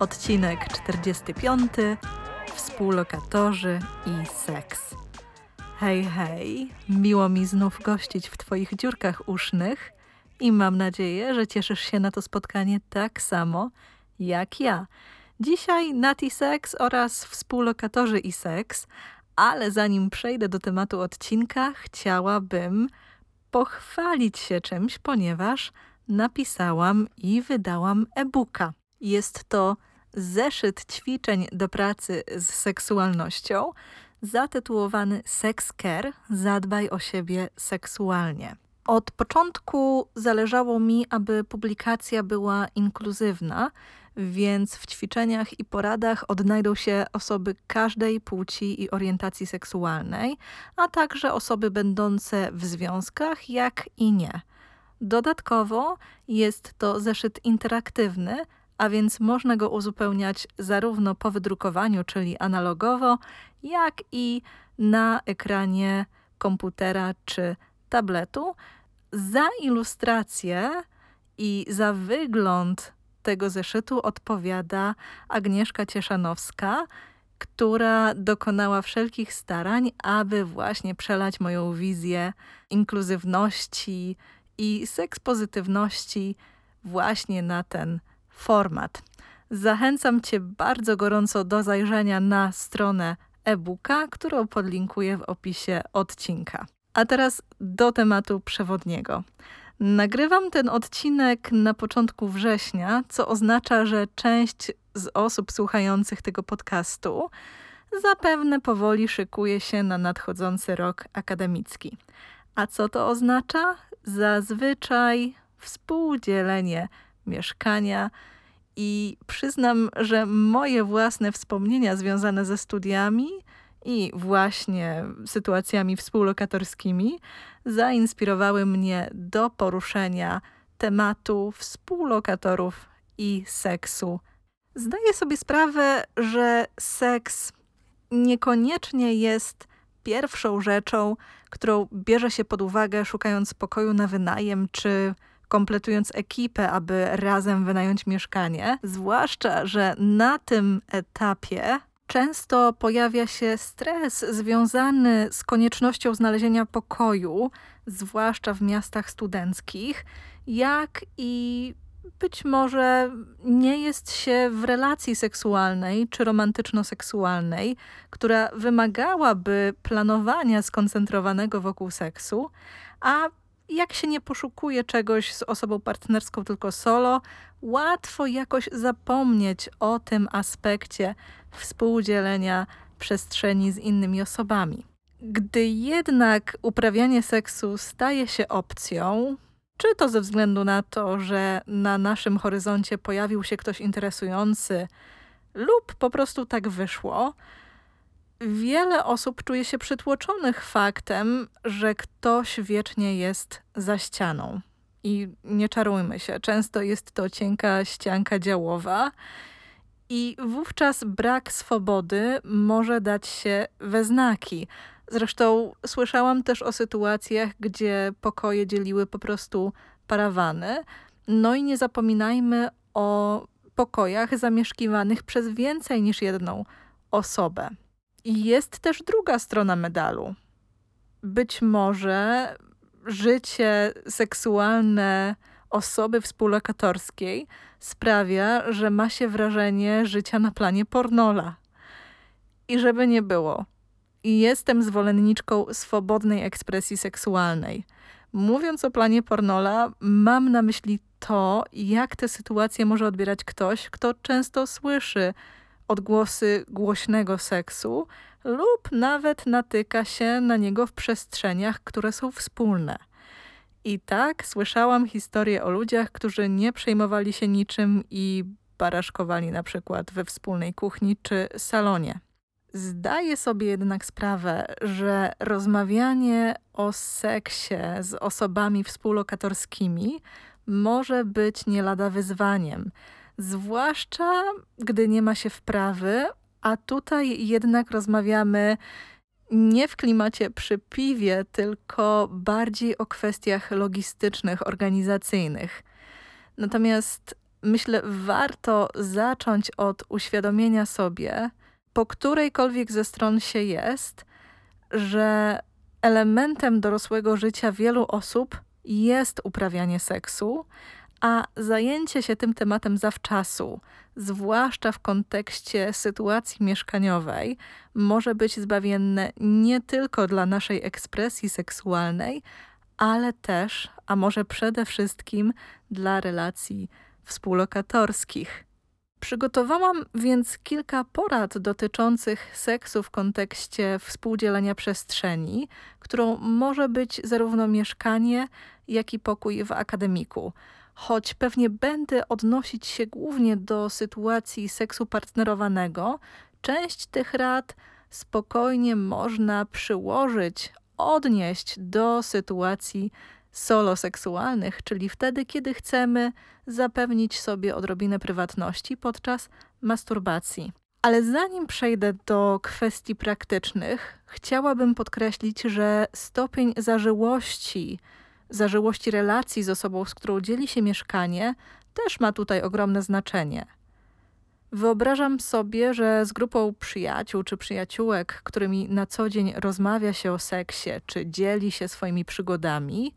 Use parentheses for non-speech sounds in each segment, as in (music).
Odcinek 45. Współlokatorzy i seks. Hej, hej, miło mi znów gościć w Twoich dziurkach usznych i mam nadzieję, że cieszysz się na to spotkanie tak samo jak ja. Dzisiaj Nati Sex oraz współlokatorzy i seks, ale zanim przejdę do tematu odcinka, chciałabym pochwalić się czymś, ponieważ napisałam i wydałam e-booka. Jest to zeszyt ćwiczeń do pracy z seksualnością, zatytułowany Sex Care Zadbaj o siebie seksualnie. Od początku zależało mi, aby publikacja była inkluzywna, więc w ćwiczeniach i poradach odnajdą się osoby każdej płci i orientacji seksualnej, a także osoby będące w związkach, jak i nie. Dodatkowo jest to zeszyt interaktywny, a więc można go uzupełniać zarówno po wydrukowaniu, czyli analogowo, jak i na ekranie komputera czy tabletu. Za ilustrację i za wygląd tego zeszytu odpowiada Agnieszka Cieszanowska, która dokonała wszelkich starań, aby właśnie przelać moją wizję inkluzywności i sekspozytywności właśnie na ten format. Zachęcam Cię bardzo gorąco do zajrzenia na stronę e-booka, którą podlinkuję w opisie odcinka. A teraz do tematu przewodniego. Nagrywam ten odcinek na początku września, co oznacza, że część z osób słuchających tego podcastu zapewne powoli szykuje się na nadchodzący rok akademicki. A co to oznacza? Zazwyczaj współdzielenie mieszkania i przyznam, że moje własne wspomnienia związane ze studiami i właśnie sytuacjami współlokatorskimi zainspirowały mnie do poruszenia tematu współlokatorów i seksu. Zdaję sobie sprawę, że seks niekoniecznie jest pierwszą rzeczą, którą bierze się pod uwagę, szukając pokoju na wynajem czy kompletując ekipę, aby razem wynająć mieszkanie. Zwłaszcza, że na tym etapie często pojawia się stres związany z koniecznością znalezienia pokoju, zwłaszcza w miastach studenckich, jak i być może nie jest się w relacji seksualnej czy romantyczno-seksualnej, która wymagałaby planowania skoncentrowanego wokół seksu, a jak się nie poszukuje czegoś z osobą partnerską, tylko solo, łatwo jakoś zapomnieć o tym aspekcie współdzielenia przestrzeni z innymi osobami. Gdy jednak uprawianie seksu staje się opcją, czy to ze względu na to, że na naszym horyzoncie pojawił się ktoś interesujący, lub po prostu tak wyszło, wiele osób czuje się przytłoczonych faktem, że ktoś wiecznie jest za ścianą. I nie czarujmy się, często jest to cienka ścianka działowa, i wówczas brak swobody może dać się we znaki. Zresztą słyszałam też o sytuacjach, gdzie pokoje dzieliły po prostu parawany. No i nie zapominajmy o pokojach zamieszkiwanych przez więcej niż jedną osobę. I jest też druga strona medalu. Być może życie seksualne osoby współlokatorskiej sprawia, że ma się wrażenie życia na planie pornola. I żeby nie było, jestem zwolenniczką swobodnej ekspresji seksualnej. Mówiąc o planie pornola, mam na myśli to, jak tę sytuację może odbierać ktoś, kto często słyszy odgłosy głośnego seksu lub nawet natyka się na niego w przestrzeniach, które są wspólne. I tak słyszałam historie o ludziach, którzy nie przejmowali się niczym i poparaszkowali na przykład we wspólnej kuchni czy salonie. Zdaję sobie jednak sprawę, że rozmawianie o seksie z osobami współlokatorskimi może być nie lada wyzwaniem, zwłaszcza gdy nie ma się wprawy, a tutaj jednak rozmawiamy nie w klimacie przy piwie, tylko bardziej o kwestiach logistycznych, organizacyjnych. Natomiast myślę, warto zacząć od uświadomienia sobie, po którejkolwiek ze stron się jest, że elementem dorosłego życia wielu osób jest uprawianie seksu, a zajęcie się tym tematem zawczasu, zwłaszcza w kontekście sytuacji mieszkaniowej, może być zbawienne nie tylko dla naszej ekspresji seksualnej, ale też, a może przede wszystkim dla relacji współlokatorskich. Przygotowałam więc kilka porad dotyczących seksu w kontekście współdzielenia przestrzeni, którą może być zarówno mieszkanie, jak i pokój w akademiku. Choć pewnie będę odnosić się głównie do sytuacji seksu partnerowanego, część tych rad spokojnie można przyłożyć, odnieść do sytuacji soloseksualnych, czyli wtedy, kiedy chcemy zapewnić sobie odrobinę prywatności podczas masturbacji. Ale zanim przejdę do kwestii praktycznych, chciałabym podkreślić, że stopień zażyłości, zażyłości relacji z osobą, z którą dzieli się mieszkanie, też ma tutaj ogromne znaczenie. Wyobrażam sobie, że z grupą przyjaciół czy przyjaciółek, którymi na co dzień rozmawia się o seksie, czy dzieli się swoimi przygodami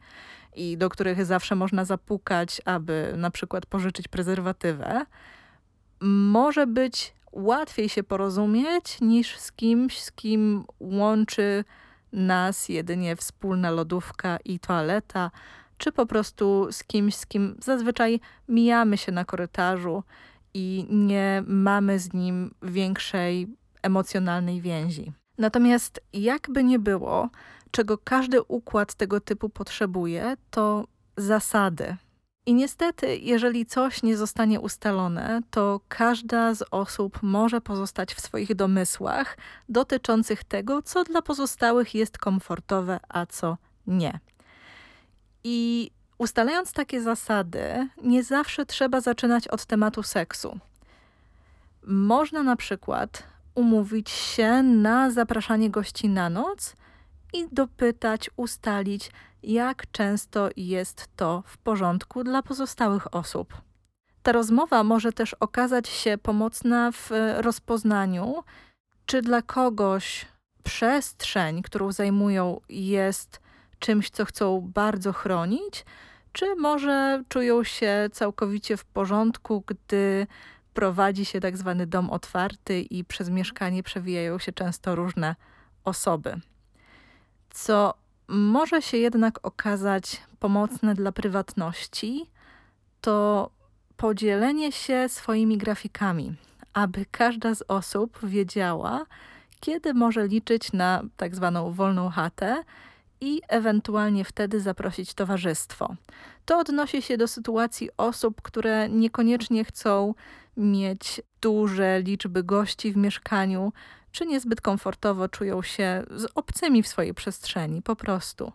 i do których zawsze można zapukać, aby na przykład pożyczyć prezerwatywę, może być łatwiej się porozumieć niż z kimś, z kim łączy nas jedynie wspólna lodówka i toaleta, czy po prostu z kimś, z kim zazwyczaj mijamy się na korytarzu i nie mamy z nim większej emocjonalnej więzi. Natomiast jakby nie było, czego każdy układ tego typu potrzebuje, to zasady. I niestety, jeżeli coś nie zostanie ustalone, to każda z osób może pozostać w swoich domysłach dotyczących tego, co dla pozostałych jest komfortowe, a co nie. I Ustalając takie zasady, nie zawsze trzeba zaczynać od tematu seksu. Można na przykład umówić się na zapraszanie gości na noc i dopytać, ustalić, jak często jest to w porządku dla pozostałych osób. Ta rozmowa może też okazać się pomocna w rozpoznaniu, czy dla kogoś przestrzeń, którą zajmują, jest czymś, co chcą bardzo chronić, czy może czują się całkowicie w porządku, gdy prowadzi się tak zwany dom otwarty i przez mieszkanie przewijają się często różne osoby. Co może się jednak okazać pomocne dla prywatności, to podzielenie się swoimi grafikami, aby każda z osób wiedziała, kiedy może liczyć na tak zwaną wolną chatę i ewentualnie wtedy zaprosić towarzystwo. To odnosi się do sytuacji osób, które niekoniecznie chcą mieć duże liczby gości w mieszkaniu, czy niezbyt komfortowo czują się z obcymi w swojej przestrzeni, po prostu.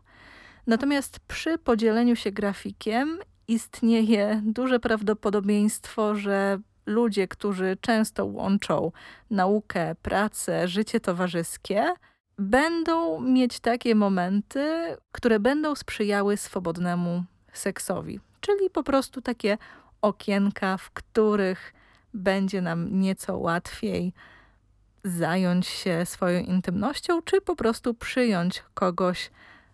Natomiast przy podzieleniu się grafikiem istnieje duże prawdopodobieństwo, że ludzie, którzy często łączą naukę, pracę, życie towarzyskie, będą mieć takie momenty, które będą sprzyjały swobodnemu seksowi, czyli po prostu takie okienka, w których będzie nam nieco łatwiej zająć się swoją intymnością, czy po prostu przyjąć kogoś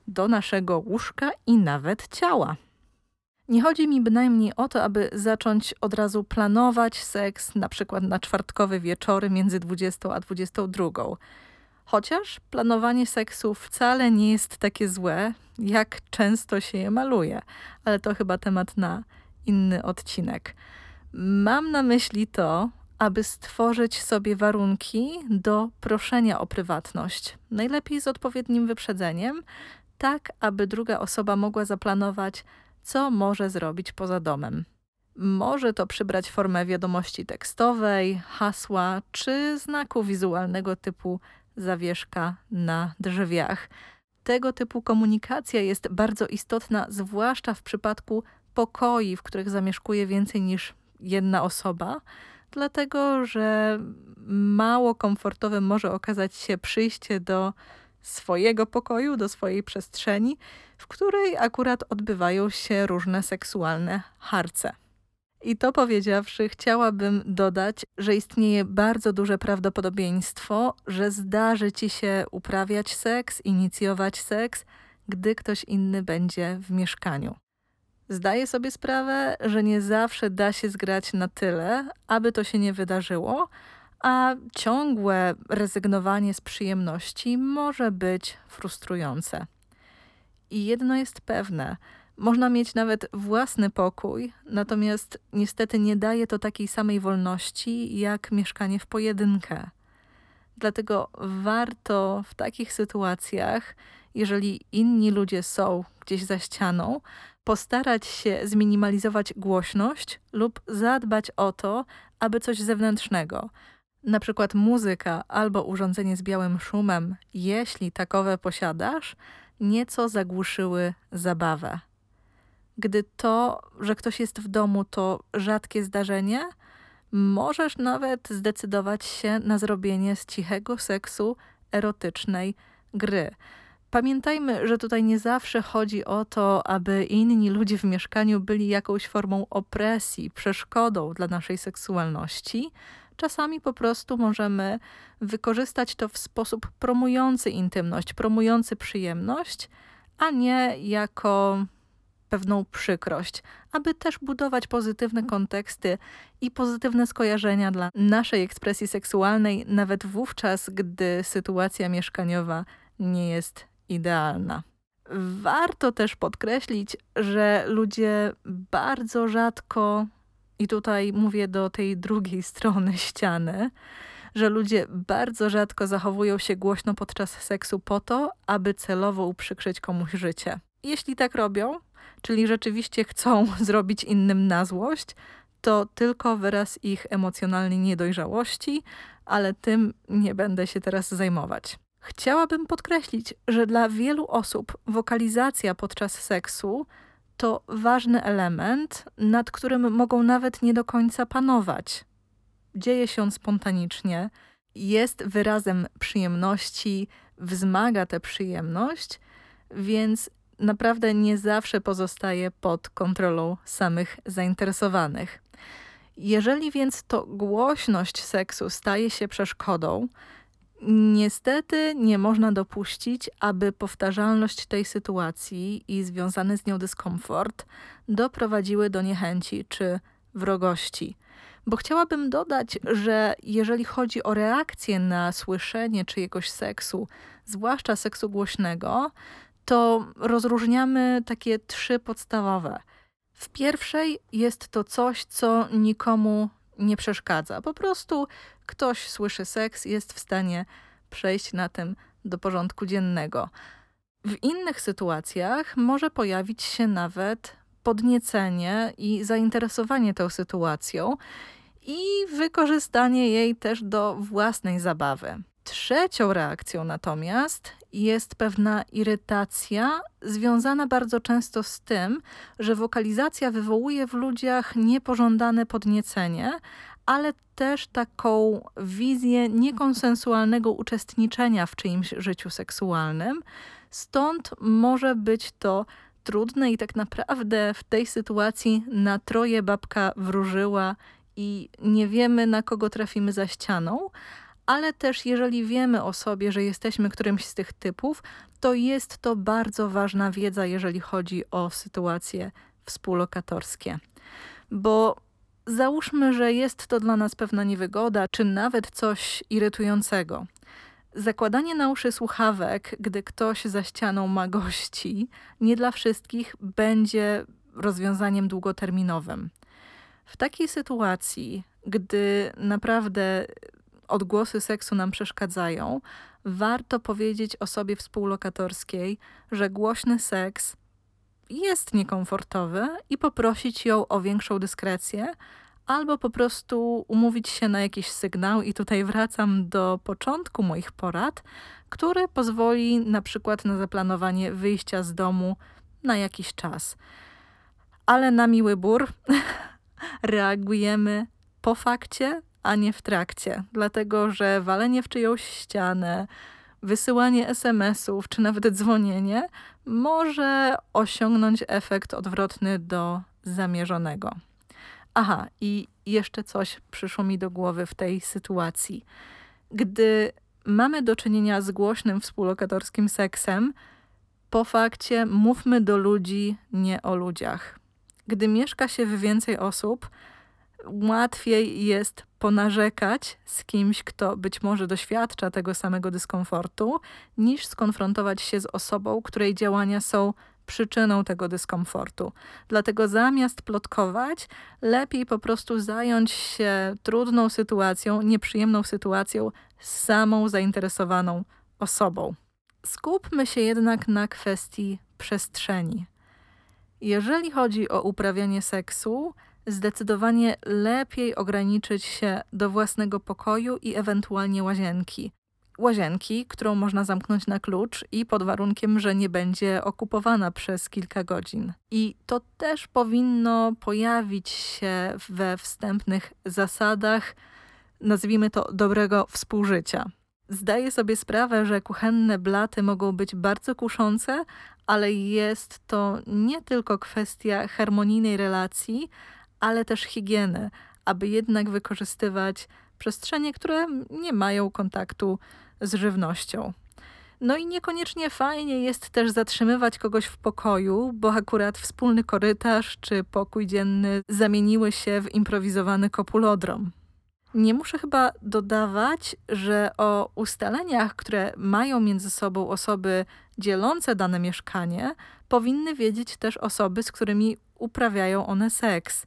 do naszego łóżka i nawet ciała. Nie chodzi mi bynajmniej o to, aby zacząć od razu planować seks, na przykład na czwartkowe wieczory między 20 a 22. Chociaż planowanie seksu wcale nie jest takie złe, jak często się je maluje, ale to chyba temat na inny odcinek. Mam na myśli to, aby stworzyć sobie warunki do proszenia o prywatność, najlepiej z odpowiednim wyprzedzeniem, tak aby druga osoba mogła zaplanować, co może zrobić poza domem. Może to przybrać formę wiadomości tekstowej, hasła czy znaku wizualnego typu zawieszka na drzwiach. Tego typu komunikacja jest bardzo istotna, zwłaszcza w przypadku pokoi, w których zamieszkuje więcej niż jedna osoba, dlatego że mało komfortowe może okazać się przyjście do swojego pokoju, do swojej przestrzeni, w której akurat odbywają się różne seksualne harce. I to powiedziawszy, chciałabym dodać, że istnieje bardzo duże prawdopodobieństwo, że zdarzy ci się uprawiać seks, inicjować seks, gdy ktoś inny będzie w mieszkaniu. Zdaję sobie sprawę, że nie zawsze da się zgrać na tyle, aby to się nie wydarzyło, a ciągłe rezygnowanie z przyjemności może być frustrujące. I jedno jest pewne: można mieć nawet własny pokój, natomiast niestety nie daje to takiej samej wolności jak mieszkanie w pojedynkę. Dlatego warto w takich sytuacjach, jeżeli inni ludzie są gdzieś za ścianą, postarać się zminimalizować głośność lub zadbać o to, aby coś zewnętrznego, na przykład muzyka albo urządzenie z białym szumem, jeśli takowe posiadasz, nieco zagłuszyły zabawę. Gdy to, że ktoś jest w domu, to rzadkie zdarzenie, możesz nawet zdecydować się na zrobienie z cichego seksu erotycznej gry. Pamiętajmy, że tutaj nie zawsze chodzi o to, aby inni ludzie w mieszkaniu byli jakąś formą opresji, przeszkodą dla naszej seksualności. Czasami po prostu możemy wykorzystać to w sposób promujący intymność, promujący przyjemność, a nie jako pewną przykrość, aby też budować pozytywne konteksty i pozytywne skojarzenia dla naszej ekspresji seksualnej, nawet wówczas, gdy sytuacja mieszkaniowa nie jest idealna. Warto też podkreślić, że ludzie bardzo rzadko, i tutaj mówię do tej drugiej (laughs) strony ściany, że ludzie bardzo rzadko zachowują się głośno podczas seksu po to, aby celowo uprzykrzyć komuś życie. Jeśli tak robią, czyli rzeczywiście chcą (laughs) zrobić innym na złość, to tylko wyraz ich emocjonalnej niedojrzałości, ale tym nie będę się teraz zajmować. Chciałabym podkreślić, że dla wielu osób wokalizacja podczas seksu to ważny element, nad którym mogą nawet nie do końca panować. Dzieje się on spontanicznie, jest wyrazem przyjemności, wzmaga tę przyjemność, więc naprawdę nie zawsze pozostaje pod kontrolą samych zainteresowanych. Jeżeli więc to głośność seksu staje się przeszkodą, Niestety nie można dopuścić, aby powtarzalność tej sytuacji i związany z nią dyskomfort doprowadziły do niechęci czy wrogości. Bo chciałabym dodać, że jeżeli chodzi o reakcję na słyszenie czyjegoś seksu, zwłaszcza seksu głośnego, to rozróżniamy takie trzy podstawowe. W pierwszej jest to coś, co nikomu nie przeszkadza. Po prostu ktoś słyszy seks, jest w stanie przejść na tym do porządku dziennego. W innych sytuacjach może pojawić się nawet podniecenie i zainteresowanie tą sytuacją i wykorzystanie jej też do własnej zabawy. Trzecią reakcją natomiast jest pewna irytacja, związana bardzo często z tym, że wokalizacja wywołuje w ludziach niepożądane podniecenie, ale też taką wizję niekonsensualnego uczestniczenia w czyimś życiu seksualnym. Stąd może być to trudne i tak naprawdę w tej sytuacji na troje babka wróżyła i nie wiemy na kogo trafimy za ścianą, ale też jeżeli wiemy o sobie, że jesteśmy którymś z tych typów, to jest to bardzo ważna wiedza, jeżeli chodzi o sytuacje współlokatorskie. Bo załóżmy, że jest to dla nas pewna niewygoda, czy nawet coś irytującego. Zakładanie na uszy słuchawek, gdy ktoś za ścianą ma gości, nie dla wszystkich będzie rozwiązaniem długoterminowym. W takiej sytuacji, gdy naprawdę odgłosy seksu nam przeszkadzają, warto powiedzieć osobie współlokatorskiej, że głośny seks jest niekomfortowy i poprosić ją o większą dyskrecję, albo po prostu umówić się na jakiś sygnał, i tutaj wracam do początku moich porad, który pozwoli na przykład na zaplanowanie wyjścia z domu na jakiś czas. Ale na miły bór (laughs) reagujemy po fakcie, a nie w trakcie, dlatego że walenie w czyjąś ścianę, wysyłanie SMS-ów czy nawet dzwonienie może osiągnąć efekt odwrotny do zamierzonego. Aha, i jeszcze coś przyszło mi do głowy w tej sytuacji. Gdy mamy do czynienia z głośnym współlokatorskim seksem, po fakcie mówmy do ludzi, nie o ludziach. Gdy mieszka się w więcej osób, łatwiej jest ponarzekać z kimś, kto być może doświadcza tego samego dyskomfortu, niż skonfrontować się z osobą, której działania są przyczyną tego dyskomfortu. Dlatego zamiast plotkować, lepiej po prostu zająć się trudną sytuacją, nieprzyjemną sytuacją z samą zainteresowaną osobą. Skupmy się jednak na kwestii przestrzeni. Jeżeli chodzi o uprawianie seksu, zdecydowanie lepiej ograniczyć się do własnego pokoju i ewentualnie łazienki. Łazienki, którą można zamknąć na klucz i pod warunkiem, że nie będzie okupowana przez kilka godzin. I to też powinno pojawić się we wstępnych zasadach, nazwijmy to dobrego współżycia. Zdaję sobie sprawę, że kuchenne blaty mogą być bardzo kuszące, ale jest to nie tylko kwestia harmonijnej relacji, ale też higieny, aby jednak wykorzystywać przestrzenie, które nie mają kontaktu z żywnością. No i niekoniecznie fajnie jest też zatrzymywać kogoś w pokoju, bo akurat wspólny korytarz czy pokój dzienny zamieniły się w improwizowany kopulodrom. Nie muszę chyba dodawać, że o ustaleniach, które mają między sobą osoby dzielące dane mieszkanie, powinny wiedzieć też osoby, z którymi uprawiają one seks.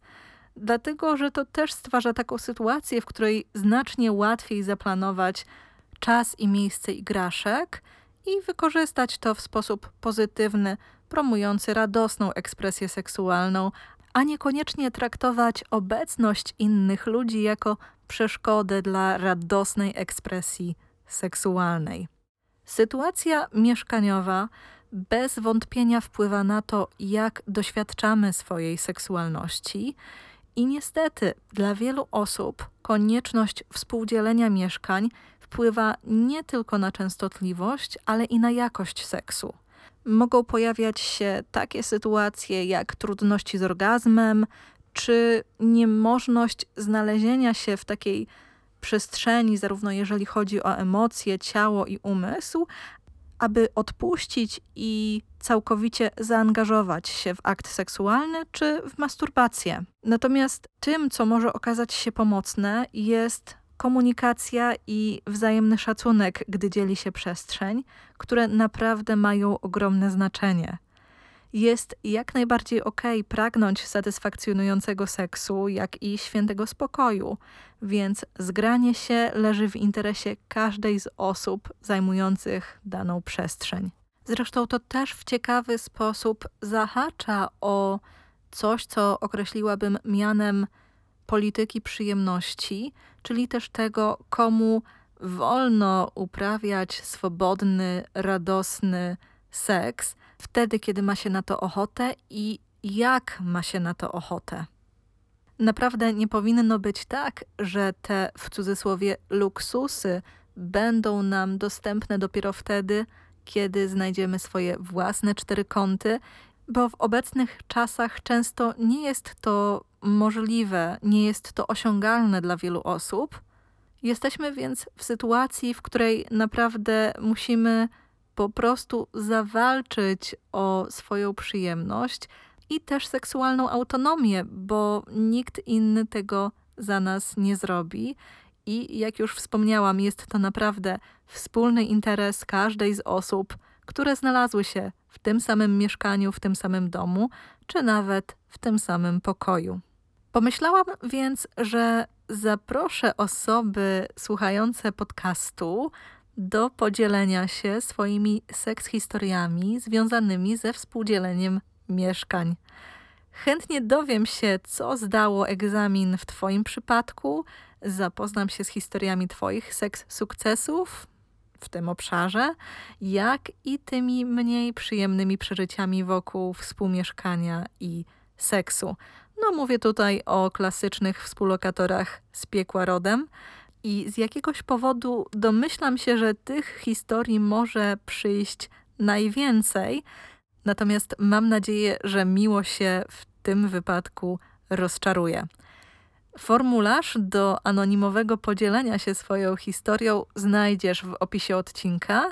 Dlatego, że to też stwarza taką sytuację, w której znacznie łatwiej zaplanować czas i miejsce igraszek i wykorzystać to w sposób pozytywny, promujący radosną ekspresję seksualną, a niekoniecznie traktować obecność innych ludzi jako przeszkodę dla radosnej ekspresji seksualnej. Sytuacja mieszkaniowa bez wątpienia wpływa na to, jak doświadczamy swojej seksualności. I niestety dla wielu osób konieczność współdzielenia mieszkań wpływa nie tylko na częstotliwość, ale i na jakość seksu. Mogą pojawiać się takie sytuacje jak trudności z orgazmem, czy niemożność znalezienia się w takiej przestrzeni, zarówno jeżeli chodzi o emocje, ciało i umysł, aby odpuścić i całkowicie zaangażować się w akt seksualny czy w masturbację. Natomiast tym, co może okazać się pomocne, jest komunikacja i wzajemny szacunek, gdy dzieli się przestrzeń, które naprawdę mają ogromne znaczenie. Jest jak najbardziej ok pragnąć satysfakcjonującego seksu, jak i świętego spokoju, więc zgranie się leży w interesie każdej z osób zajmujących daną przestrzeń. Zresztą to też w ciekawy sposób zahacza o coś, co określiłabym mianem polityki przyjemności, czyli też tego, komu wolno uprawiać swobodny, radosny seks, wtedy, kiedy ma się na to ochotę i jak ma się na to ochotę. Naprawdę nie powinno być tak, że te w cudzysłowie luksusy będą nam dostępne dopiero wtedy, kiedy znajdziemy swoje własne cztery kąty, bo w obecnych czasach często nie jest to możliwe, nie jest to osiągalne dla wielu osób. Jesteśmy więc w sytuacji, w której naprawdę musimy po prostu zawalczyć o swoją przyjemność i też seksualną autonomię, bo nikt inny tego za nas nie zrobi. I jak już wspomniałam, jest to naprawdę wspólny interes każdej z osób, które znalazły się w tym samym mieszkaniu, w tym samym domu, czy nawet w tym samym pokoju. Pomyślałam więc, że zaproszę osoby słuchające podcastu do podzielenia się swoimi seks historiami związanymi ze współdzieleniem mieszkań. Chętnie dowiem się, co zdało egzamin w Twoim przypadku, zapoznam się z historiami Twoich seks sukcesów w tym obszarze, jak i tymi mniej przyjemnymi przeżyciami wokół współmieszkania i seksu. No, mówię tutaj o klasycznych współlokatorach z piekła rodem. I z jakiegoś powodu domyślam się, że tych historii może przyjść najwięcej, natomiast mam nadzieję, że miło się w tym wypadku rozczaruje. Formularz do anonimowego podzielenia się swoją historią znajdziesz w opisie odcinka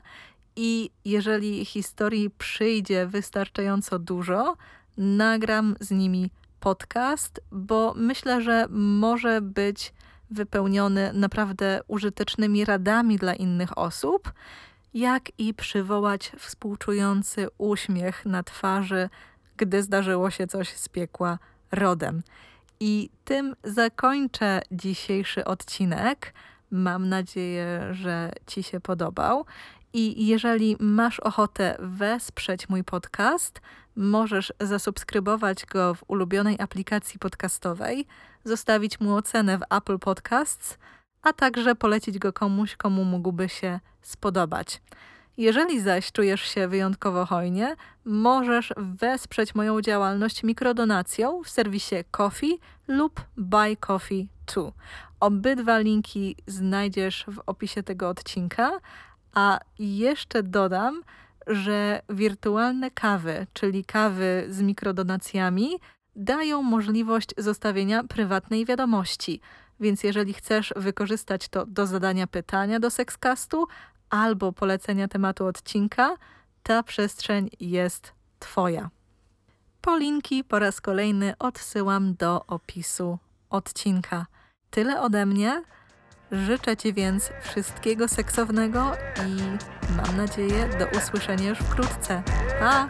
i jeżeli historii przyjdzie wystarczająco dużo, nagram z nimi podcast, bo myślę, że może być wypełniony naprawdę użytecznymi radami dla innych osób, jak i przywołać współczujący uśmiech na twarzy, gdy zdarzyło się coś z piekła rodem. I tym zakończę dzisiejszy odcinek. Mam nadzieję, że Ci się podobał. I jeżeli masz ochotę wesprzeć mój podcast, możesz zasubskrybować go w ulubionej aplikacji podcastowej, zostawić mu ocenę w Apple Podcasts, a także polecić go komuś, komu mógłby się spodobać. Jeżeli zaś czujesz się wyjątkowo hojnie, możesz wesprzeć moją działalność mikrodonacją w serwisie Coffee lub Buy Coffee 2. Obydwa linki znajdziesz w opisie tego odcinka, a jeszcze dodam, że wirtualne kawy, czyli kawy z mikrodonacjami, dają możliwość zostawienia prywatnej wiadomości. Więc jeżeli chcesz wykorzystać to do zadania pytania do Sexcastu albo polecenia tematu odcinka, ta przestrzeń jest Twoja. Po linki po raz kolejny odsyłam do opisu odcinka. Tyle ode mnie. Życzę Ci więc wszystkiego seksownego i mam nadzieję do usłyszenia już wkrótce. Pa!